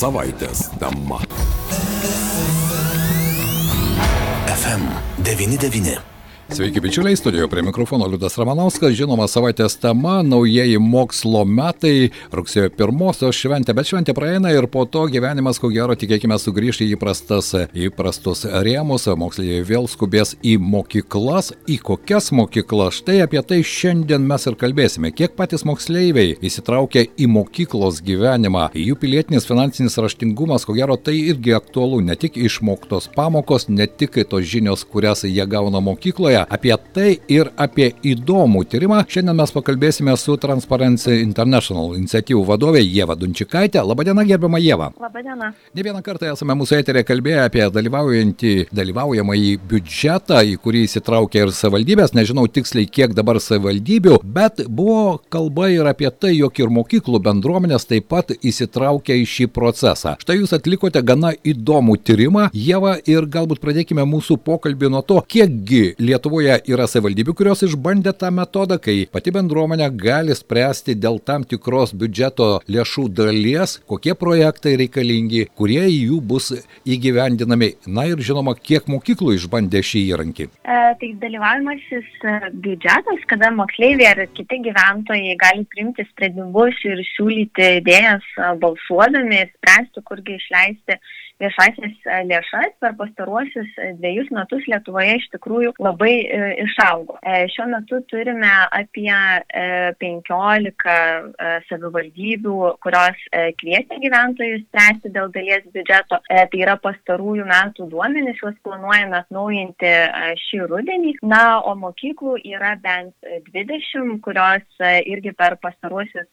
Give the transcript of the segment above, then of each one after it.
savaitės tema. FM99. Sveiki, bičiuliai, studijoje prie mikrofono Liudas Ramanauskas, žinoma, savaitės tema - naujieji mokslo metai, rugsėjo pirmosios šventė, bet šventė praeina ir po to gyvenimas, ko gero, tikėkime, sugrįžti į įprastas, įprastus rėmus, moksleiviai vėl skubės į mokyklas, į kokias mokyklas. Štai apie tai šiandien mes ir kalbėsime, kiek patys moksleiviai įsitraukia į mokyklos gyvenimą, jų pilietinis finansinis raštingumas, ko gero, tai irgi aktualu, ne tik išmoktos pamokos, ne tik tos žinios, kurias jie gauna mokykloje, Lietuvoje. Apie tai ir apie įdomų tyrimą šiandien mes pakalbėsime su Transparency International iniciatyvų vadovė Jėva Dunčikaitė. Labadiena, gerbiama Jėva. Labadiena. Ne vieną kartą esame mūsų eterė kalbėję apie dalyvaujantį, dalyvaujamąjį biudžetą, į kurį įsitraukia ir savivaldybės. Nežinau tiksliai, kiek dabar savivaldybių, bet buvo kalba ir apie tai, jog ir mokyklų bendruomenės taip pat įsitraukia į šį procesą. Štai jūs atlikote gana įdomų tyrimą, Jėva, ir galbūt pradėkime mūsų pokalbį nuo to, kiekgi Lietuvoje Lietuvoje yra savivaldybių, kurios išbandė tą metodą, kai pati bendruomenė gali spręsti dėl tam tikros biudžeto lėšų dalies, kokie projektai reikalingi, kurie jų bus įgyvendinami. Na ir žinoma, kiek mokyklų išbandė šį įrankį. E, tai dalyvavimasis e, biudžetas, kada moksleiviai ar kiti gyventojai gali priimti sprendimus ir siūlyti idėjas e, balsuodami, spręsti, kurgi išleisti viešasias e, lėšas per pastaruosius e, dviejus metus Lietuvoje iš tikrųjų labai e, išaugo. Šiuo metu turime apie 15 savivaldybių, kurios kviečia gyventojus spręsti dėl dalies biudžeto. Tai yra pastarųjų metų duomenys, juos planuojame atnaujinti šį rudenį. Na, o mokyklų yra bent 20, kurios irgi per pastaruosius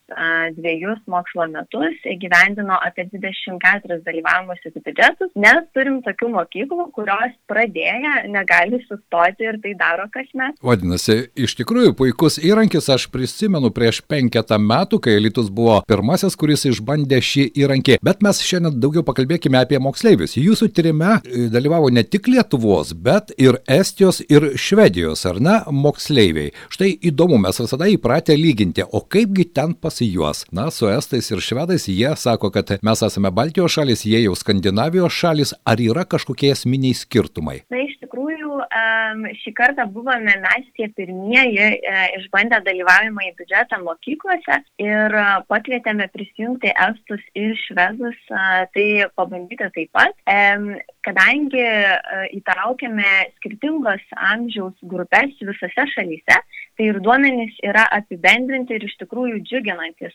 dviejus mokslo metus gyvendino apie 24 dalyvavimuose biudžeto biudžetus, nes turim tokių mokyklų, kurios pradėję negali sustoti ir tai daro kasmet. Vadinasi, iš tikrųjų puikus įrankis, aš prisimenu prieš penketą metų, kai Litus buvo pirmasis, kuris išbandė šį įrankį, bet mes šiandien daugiau pakalbėkime apie moksleivius. Jūsų tyrime e, dalyvavo ne tik Lietuvos, bet ir Estijos ir Švedijos, ar ne, moksleiviai. Štai įdomu, mes visada įpratę lyginti, o kaipgi ten pas juos. Na, su Estais ir Švedais jie sako, kad mes esame Baltijos šalis, jie jau Skandinavijos Skandinavijos šalis, ar yra kažkokie esminiai skirtumai? Na, iš tikrųjų, šį kartą buvome mes tie pirmieji e, išbandę dalyvavimą į biudžetą mokyklose ir pakvietėme prisijungti estus ir švedus, tai pabandyti taip pat. Kadangi įtraukėme skirtingos amžiaus grupės visose šalyse, tai ir duomenys yra apibendrinti ir iš tikrųjų džiuginantis.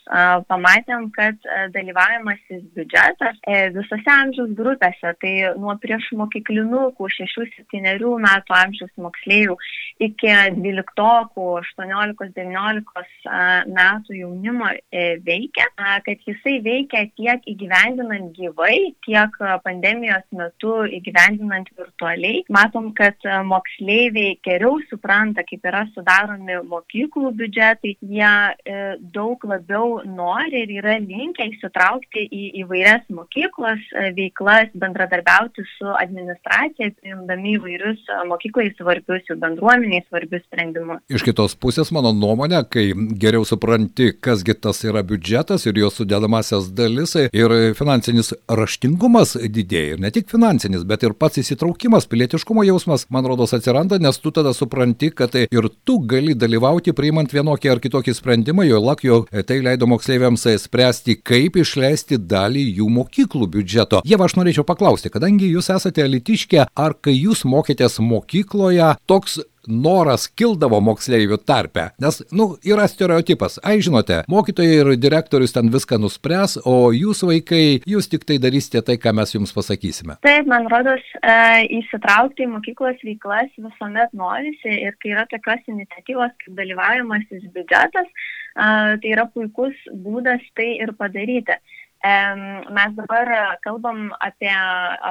Pamatėm, kad dalyvavimasis biudžetas e, visose amžiaus grupėse, tai nuo prieš mokyklinukų 6-7 metų amžiaus moksleivių iki 12, 18-19 metų jaunimo e, veikia, kad jisai veikia tiek įgyvendinant gyvai, tiek pandemijos metu įgyvendinant virtualiai. Matom, kad moksleiviai geriau supranta, kaip yra sudaromi mokyklų biudžetai, jie e, daug labiau nori ir yra linkę įsitraukti į įvairias mokyklos e, veiklas, bendradarbiauti su administracija, priimdami įvairius e, mokyklai svarbius, jų bendruomeniai svarbius sprendimus. Iš kitos pusės, mano nuomonė, kai geriau supranti, kasgi tas yra biudžetas ir jo sudėdamasias dalis ir finansinis raštingumas didėja. Ir ne tik finansinis, bet ir pats įsitraukimas, pilietiškumo jausmas, man rodos, atsiranda, nes tu tada supranti, kad ir tu gali dalyvauti priimant vienokį ar kitokį sprendimą, jo lak jo tai leido moksleiviams spręsti, kaip išleisti dalį jų mokyklų biudžeto. Jie aš norėčiau paklausti, kadangi jūs esate elitiškė, ar kai jūs mokėtės mokykloje, toks noras kildavo moksleivių tarpe, nes, nu, yra stereotipas. Ai, žinote, mokytojai ir direktorius ten viską nuspręs, o jūs vaikai, jūs tik tai darysite tai, ką mes jums pasakysime. Taip, man rodos, e, įsitraukti į mokyklos veiklas visuomet norisi ir kai yra tokios iniciatyvos kaip dalyvavimasis biudžetas, e, tai yra puikus būdas tai ir padaryti. Mes dabar kalbam apie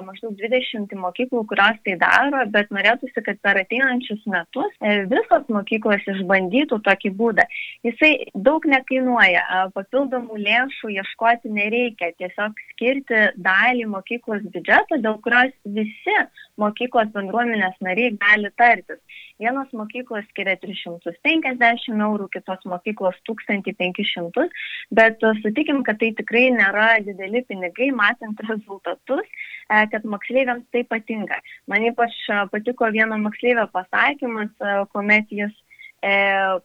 maždaug 20 mokyklų, kurios tai daro, bet norėtųsi, kad per ateinančius metus e, visos mokyklos išbandytų tokį būdą. Jisai daug nekainuoja, papildomų lėšų ieškoti nereikia, tiesiog skirti dalį mokyklos biudžeto, dėl kurios visi mokyklos bendruomenės nariai gali tartis. Vienos mokyklos skiria 350 eurų, kitos mokyklos 1500, bet sutikim, kad tai tikrai nėra dideli pinigai, matant rezultatus, e, kad moksleiviams tai patinka. Man ypač patiko vieno moksleivio pasakymas, kuomet jis e,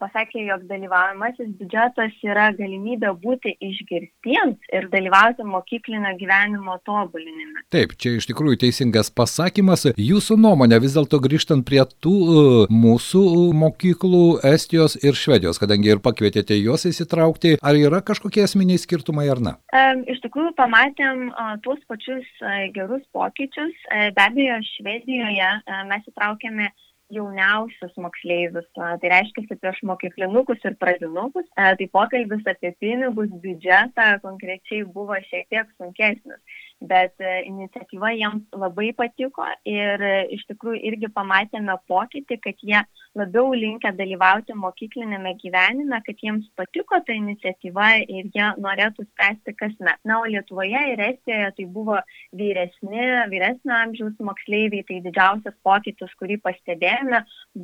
pasakė, jog dalyvaujamasis biudžetas yra galimybė būti išgirstiems ir dalyvauti mokyklinio gyvenimo tobulinime. Taip, čia iš tikrųjų teisingas pasakymas. Jūsų nuomonė vis dėlto grįžtant prie tų uh, mūsų mokyklų Estijos ir Švedijos, kadangi ir pakvietėte juos įsitraukti, ar yra kažkokie esminiai skirtumai ar ne? E, iš tikrųjų pamatėm a, tuos pačius a, gerus pokyčius. E, be abejo, Švedijoje a, mes įtraukėme jauniausius moksleivius, tai reiškia prieš mokyklinukus ir pradinukus, tai pokalbis apie pinigus, biudžetą konkrečiai buvo šiek tiek sunkesnis bet e, iniciatyva jiems labai patiko ir e, iš tikrųjų irgi pamatėme pokytį, kad jie labiau linkę dalyvauti mokyklinėme gyvenime, kad jiems patiko ta iniciatyva ir jie norėtų spręsti kasmet. Na, o Lietuvoje ir Estijoje tai buvo vyresni, vyresnio amžiaus moksleiviai, tai didžiausias pokytis, kurį pastebėjome,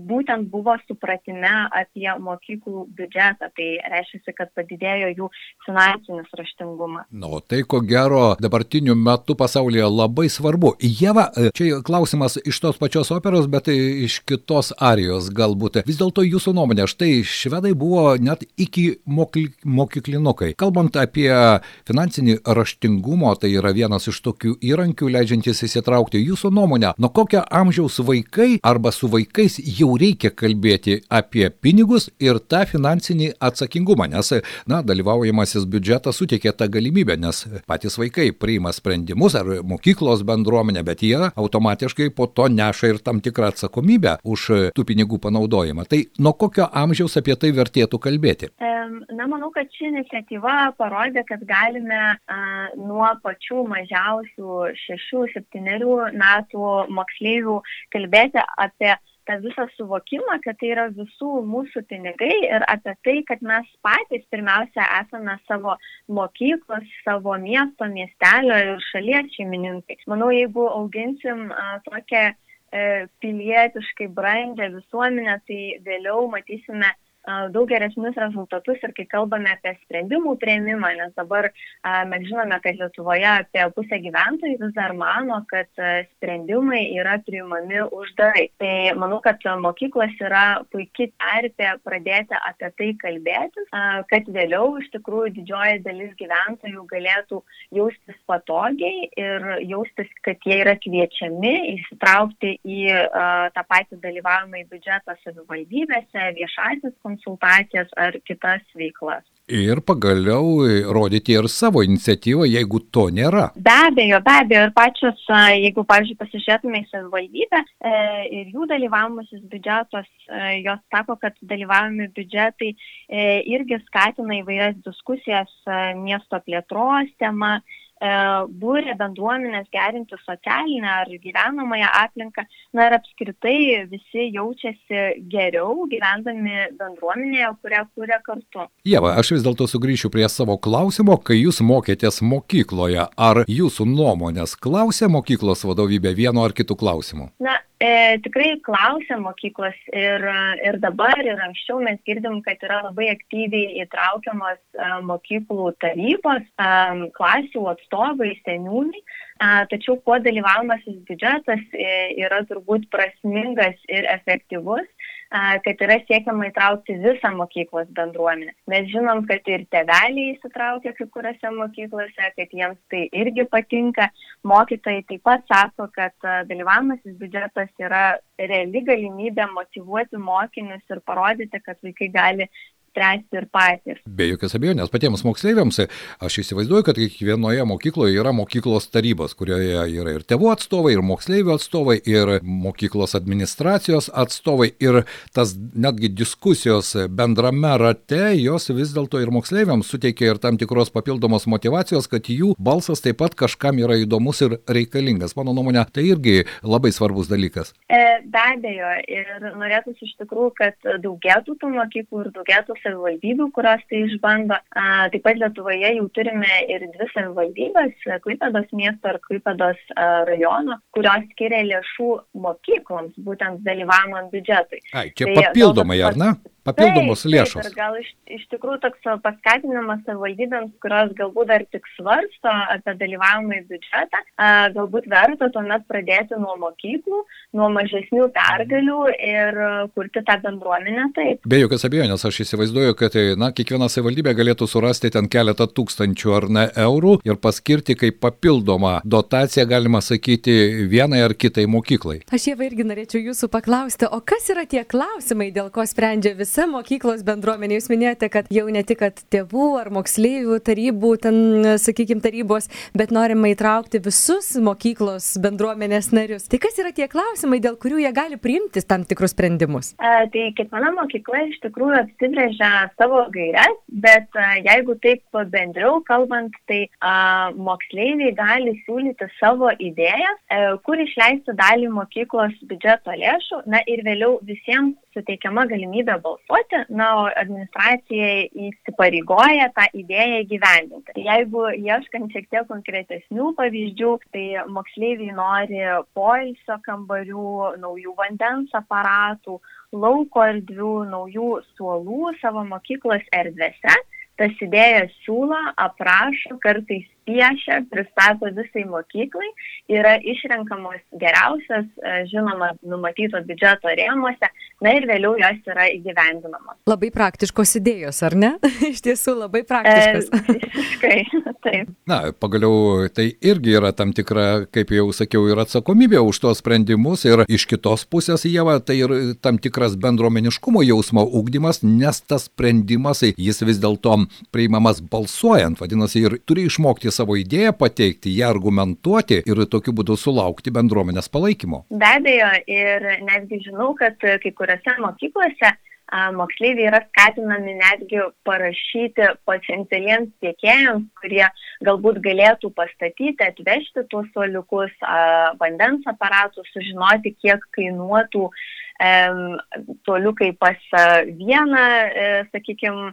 būtent buvo supratime apie mokyklų biudžetą. Tai reiškia, kad padidėjo jų finansinis raštingumas. Na, nu, tai ko gero dabartiniu metu pasaulyje labai svarbu. Jeva, e, čia klausimas iš tos pačios operos, bet iš kitos arijos galbūt. Vis dėlto jūsų nuomonė, štai švedai buvo net iki mokyklinukai. Kalbant apie finansinį raštingumą, tai yra vienas iš tokių įrankių leidžiantis įsitraukti jūsų nuomonę, nuo kokio amžiaus vaikai arba su vaikais jau reikia kalbėti apie pinigus ir tą finansinį atsakingumą, nes, na, dalyvaujamasis biudžetas suteikia tą galimybę, nes patys vaikai priima sprendimą sprendimus ar mokyklos bendruomenė, bet jie automatiškai po to neša ir tam tikrą atsakomybę už tų pinigų panaudojimą. Tai nuo kokio amžiaus apie tai vertėtų kalbėti? Na, manau, kad ši iniciatyva parodė, kad galime a, nuo pačių mažiausių 6-7 metų moksleivių kalbėti apie tą visą suvokimą, kad tai yra visų mūsų pinigai ir apie tai, kad mes patys pirmiausia esame savo mokyklos, savo miesto, miestelio ir šalies šeimininkai. Manau, jeigu auginsim a, tokią e, pilietiškai brandžią visuomenę, tai vėliau matysime daug geresnius rezultatus ir kai kalbame apie sprendimų prieimimą, nes dabar mes žinome, kad Lietuvoje apie pusę gyventojų vis dar mano, kad sprendimai yra priimami uždarai. Tai manau, kad mokyklos yra puikiai terpė pradėti apie tai kalbėti, a, kad vėliau iš tikrųjų didžioji dalis gyventojų galėtų jaustis patogiai ir jaustis, kad jie yra kviečiami įsitraukti į tą patį dalyvavimą į biudžetą savivaldybėse, viešasis konsultacijas ar kitas veiklas. Ir pagaliau rodyti ir savo iniciatyvą, jeigu to nėra. Be abejo, be abejo. Ir pačios, jeigu, pavyzdžiui, pasižiūrėtume į savivaldybę e, ir jų dalyvavimasis biudžetos, e, jos sako, kad dalyvavimi biudžetai e, irgi skatina įvairias diskusijas miesto plėtros tema E, būrė bendruomenės gerinti socialinę ar gyvenamąją aplinką. Na ir apskritai visi jaučiasi geriau gyvendami bendruomenėje, kurią kūrė kartu. Jeva, aš vis dėlto sugrįšiu prie savo klausimo, kai jūs mokėtės mokykloje. Ar jūsų nuomonės klausė mokyklos vadovybė vieno ar kitų klausimų? Na, E, tikrai klausia mokyklos ir, ir dabar, ir anksčiau mes girdim, kad yra labai aktyviai įtraukiamas e, mokyklų tarybos, e, klasių atstovai, seniūnai, e, tačiau kuo dalyvaumasis biudžetas e, yra turbūt prasmingas ir efektyvus, kad yra siekiama įtraukti visą mokyklos bendruomenę. Mes žinom, kad ir teveliai įsitraukia kai kuriuose mokyklose, kad jiems tai irgi patinka. Mokytojai taip pat sako, kad dalyvavimasis biudžetas yra reali galimybė motivuoti mokinius ir parodyti, kad vaikai gali spręsti ir patys. Be jokios abejonės, patiems moksleiviams, aš įsivaizduoju, kad kiekvienoje mokykloje yra mokyklos tarybos, kurioje yra ir tėvų atstovai, ir moksleivių atstovai, ir mokyklos administracijos atstovai, ir tas netgi diskusijos bendrame rate, jos vis dėlto ir moksleiviams suteikia ir tam tikros papildomos motivacijos, kad jų balsas taip pat kažkam yra įdomus ir reikalingas. Mano nuomonė, tai irgi labai svarbus dalykas. E, be abejo, ir norėtųsi iš tikrųjų, kad daugėtų tų mokyklų ir daugėtų savivaldybių, kurios tai išbando. Taip pat Lietuvoje jau turime ir dvi savivaldybės, Klaipėdos miesto ir Klaipėdos rajono, kurios skiria lėšų mokykloms, būtent dalyvavimo biudžetui. Ai, čia tai, papildomai, ar ne? Papildomos taip, lėšos. Taip, gal iš, iš tikrųjų toks paskatinimas savivaldybėms, kurios galbūt dar tik svarsto apie dalyvavimą į biudžetą, galbūt verta tuomet pradėti nuo mokyklų, nuo mažesnių pergalių ir kurti tą bendruomenę taip. Be jokios abejonės, aš įsivaizduoju, kad na, kiekviena savivaldybė galėtų surasti ten keletą tūkstančių ar ne eurų ir paskirti kaip papildomą dotaciją, galima sakyti, vienai ar kitai mokyklai. Aš jau irgi norėčiau jūsų paklausti, o kas yra tie klausimai, dėl ko sprendžia visi visa mokyklos bendruomenė. Jūs minėjote, kad jau ne tik tėvų ar moksleivių tarybų, ten, sakykime, tarybos, bet norima įtraukti visus mokyklos bendruomenės narius. Tai kas yra tie klausimai, dėl kurių jie gali priimti tam tikrus sprendimus? A, tai kiekviena mokykla iš tikrųjų apsibrėžia savo gairias, bet a, jeigu taip bendriau kalbant, tai a, moksleiviai gali siūlyti savo idėjas, a, kur išleisti dalį mokyklos biudžeto lėšų, na ir vėliau visiems suteikiama galimybė balsuoti, na, o administracija įsipareigoja tą idėją įgyvendinti. Jeigu ieškant šiek tiek konkretesnių pavyzdžių, tai moksleiviai nori poilsio kambarių, naujų vandens aparatų, lauko erdvių, naujų suolų savo mokyklos erdvėse. Tas idėjas siūlo, aprašo, kartais piešia, pristato visai mokyklai, yra išrenkamos geriausias, e, žinoma, numatyto biudžeto rėmuose, na ir vėliau jos yra įgyvendinamos. Labai praktiškos idėjos, ar ne? Iš tiesų labai praktiškos. E, visiškai, taip. Na, pagaliau tai irgi yra tam tikra, kaip jau sakiau, ir atsakomybė už tos sprendimus ir iš kitos pusės, Jėva, tai ir tam tikras bendruomeniškumo jausmo ūkdymas, nes tas sprendimas, jis vis dėlto priimamas balsuojant, vadinasi, ir turi išmokti savo idėją pateikti, ją argumentuoti ir tokiu būdu sulaukti bendruomenės palaikymo. Be abejo, ir netgi žinau, kad kai kuriuose mokyklose moksleiviai yra skatinami netgi parašyti potencialiems tiekėjams, kurie galbūt galėtų pastatyti, atvežti tuos suoliukus, vandens aparatus, sužinoti, kiek kainuotų toliukai pas vieną, e, sakykime,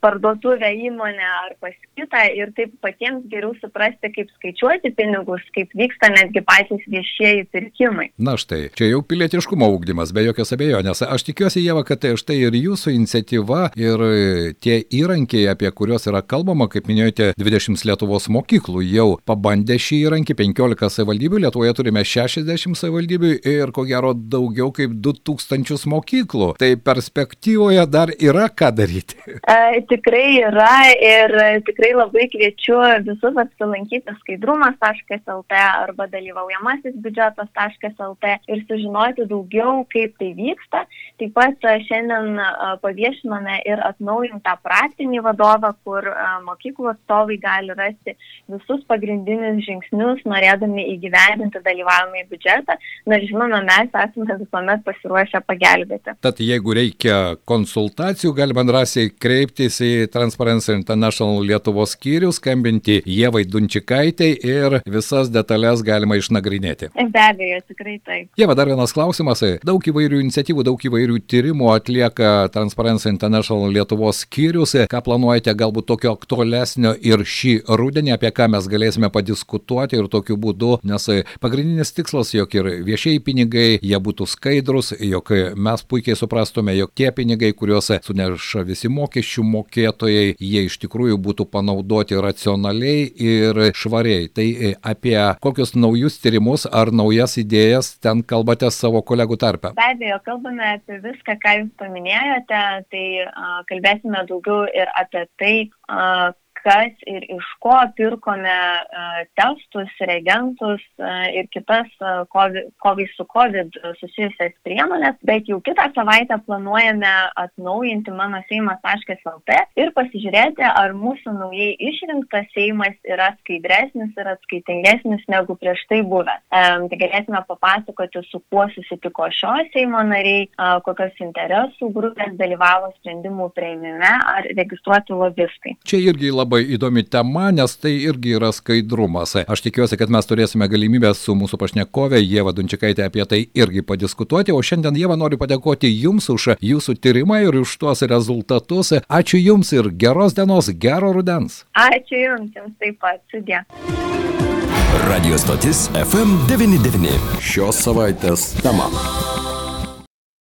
parduotuvę įmonę ar pas kitą ir taip patiems geriau suprasti, kaip skaičiuoti pinigus, kaip vyksta netgi patys viešieji pirkimai. Na štai, čia jau pilietiškumo ūkdymas, be jokios abejonės. Aš tikiuosi, Jėva, kad tai štai ir jūsų iniciatyva ir tie įrankiai, apie kuriuos yra kalbama, kaip minėjote, 20 Lietuvos mokyklų jau pabandė šį įrankį, 15 savivaldybių, Lietuvoje turime 60 savivaldybių ir ko gero daugiau kaip 2000 mokyklų. Tai perspektyvoje dar yra ką daryti. E, tikrai yra ir tikrai labai kviečiu visus apsilankyti skaidrumas.lt arba dalyvaujamasis biudžetas.lt ir sužinoti daugiau, kaip tai vyksta. Taip pat šiandien paviešinome ir atnaujintą praktinį vadovą, kur mokyklų atstovai gali rasti visus pagrindinius žingsnius, norėdami įgyvendinti dalyvavimą į biudžetą. Na, žinoma, mes esame visuomet pasiruošę pagelbėti. Tad jeigu reikia konsultacijų, galima drąsiai kreiptis į Transparency International Lietuvos skyrių, skambinti Jėvai Dunčikaitai ir visas detalės galima išnagrinėti. Be abejo, tikrai taip. Jėva, dar vienas klausimas. Daug įvairių iniciatyvų, daug įvairių tyrimų atlieka Transparency International Lietuvos skyrius. Ką planuojate galbūt tokio aktualesnio ir šį rudenį, apie ką mes galėsime padiskutuoti ir tokiu būdu, nes pagrindinis tikslas, jog ir viešieji pinigai, jie būtų skaidrus, jog mes puikiai suprastume, jog tie pinigai, kuriuos suneša visi mokesčių mokėtojai, jie iš tikrųjų būtų panaudoti racionaliai ir švariai. Tai apie kokius naujus tyrimus ar naujas idėjas ten kalbate savo kolegų tarpe? Be abejo, kalbame apie viską, ką jūs paminėjote, tai a, kalbėsime daugiau ir apie tai, a, kas ir iš ko pirkome testus, reagentus ir kitas kovai su COVID susijusias priemonės, bet jau kitą savaitę planuojame atnaujinti mano seimas.lt ir pasižiūrėti, ar mūsų naujai išrinktas seimas yra skaidresnis ir atskaitingesnis negu prieš tai buvęs. Tai galėsime papasakoti, su kuo susitiko šio seimo nariai, kokios interesų grupės dalyvavo sprendimų prieimime ar registruoti lobistai. Čia irgi labai labai įdomi tema, nes tai irgi yra skaidrumas. Aš tikiuosi, kad mes turėsime galimybę su mūsų pašnekovė Jėva Dunčikaitė apie tai irgi padiskutuoti, o šiandien Jėva noriu padėkoti Jums už Jūsų tyrimą ir už tuos rezultatus. Ačiū Jums ir geros dienos, gero rudens. Ačiū Jums, Jums taip pat, sudė. Radio stotis FM99. Šios savaitės tema.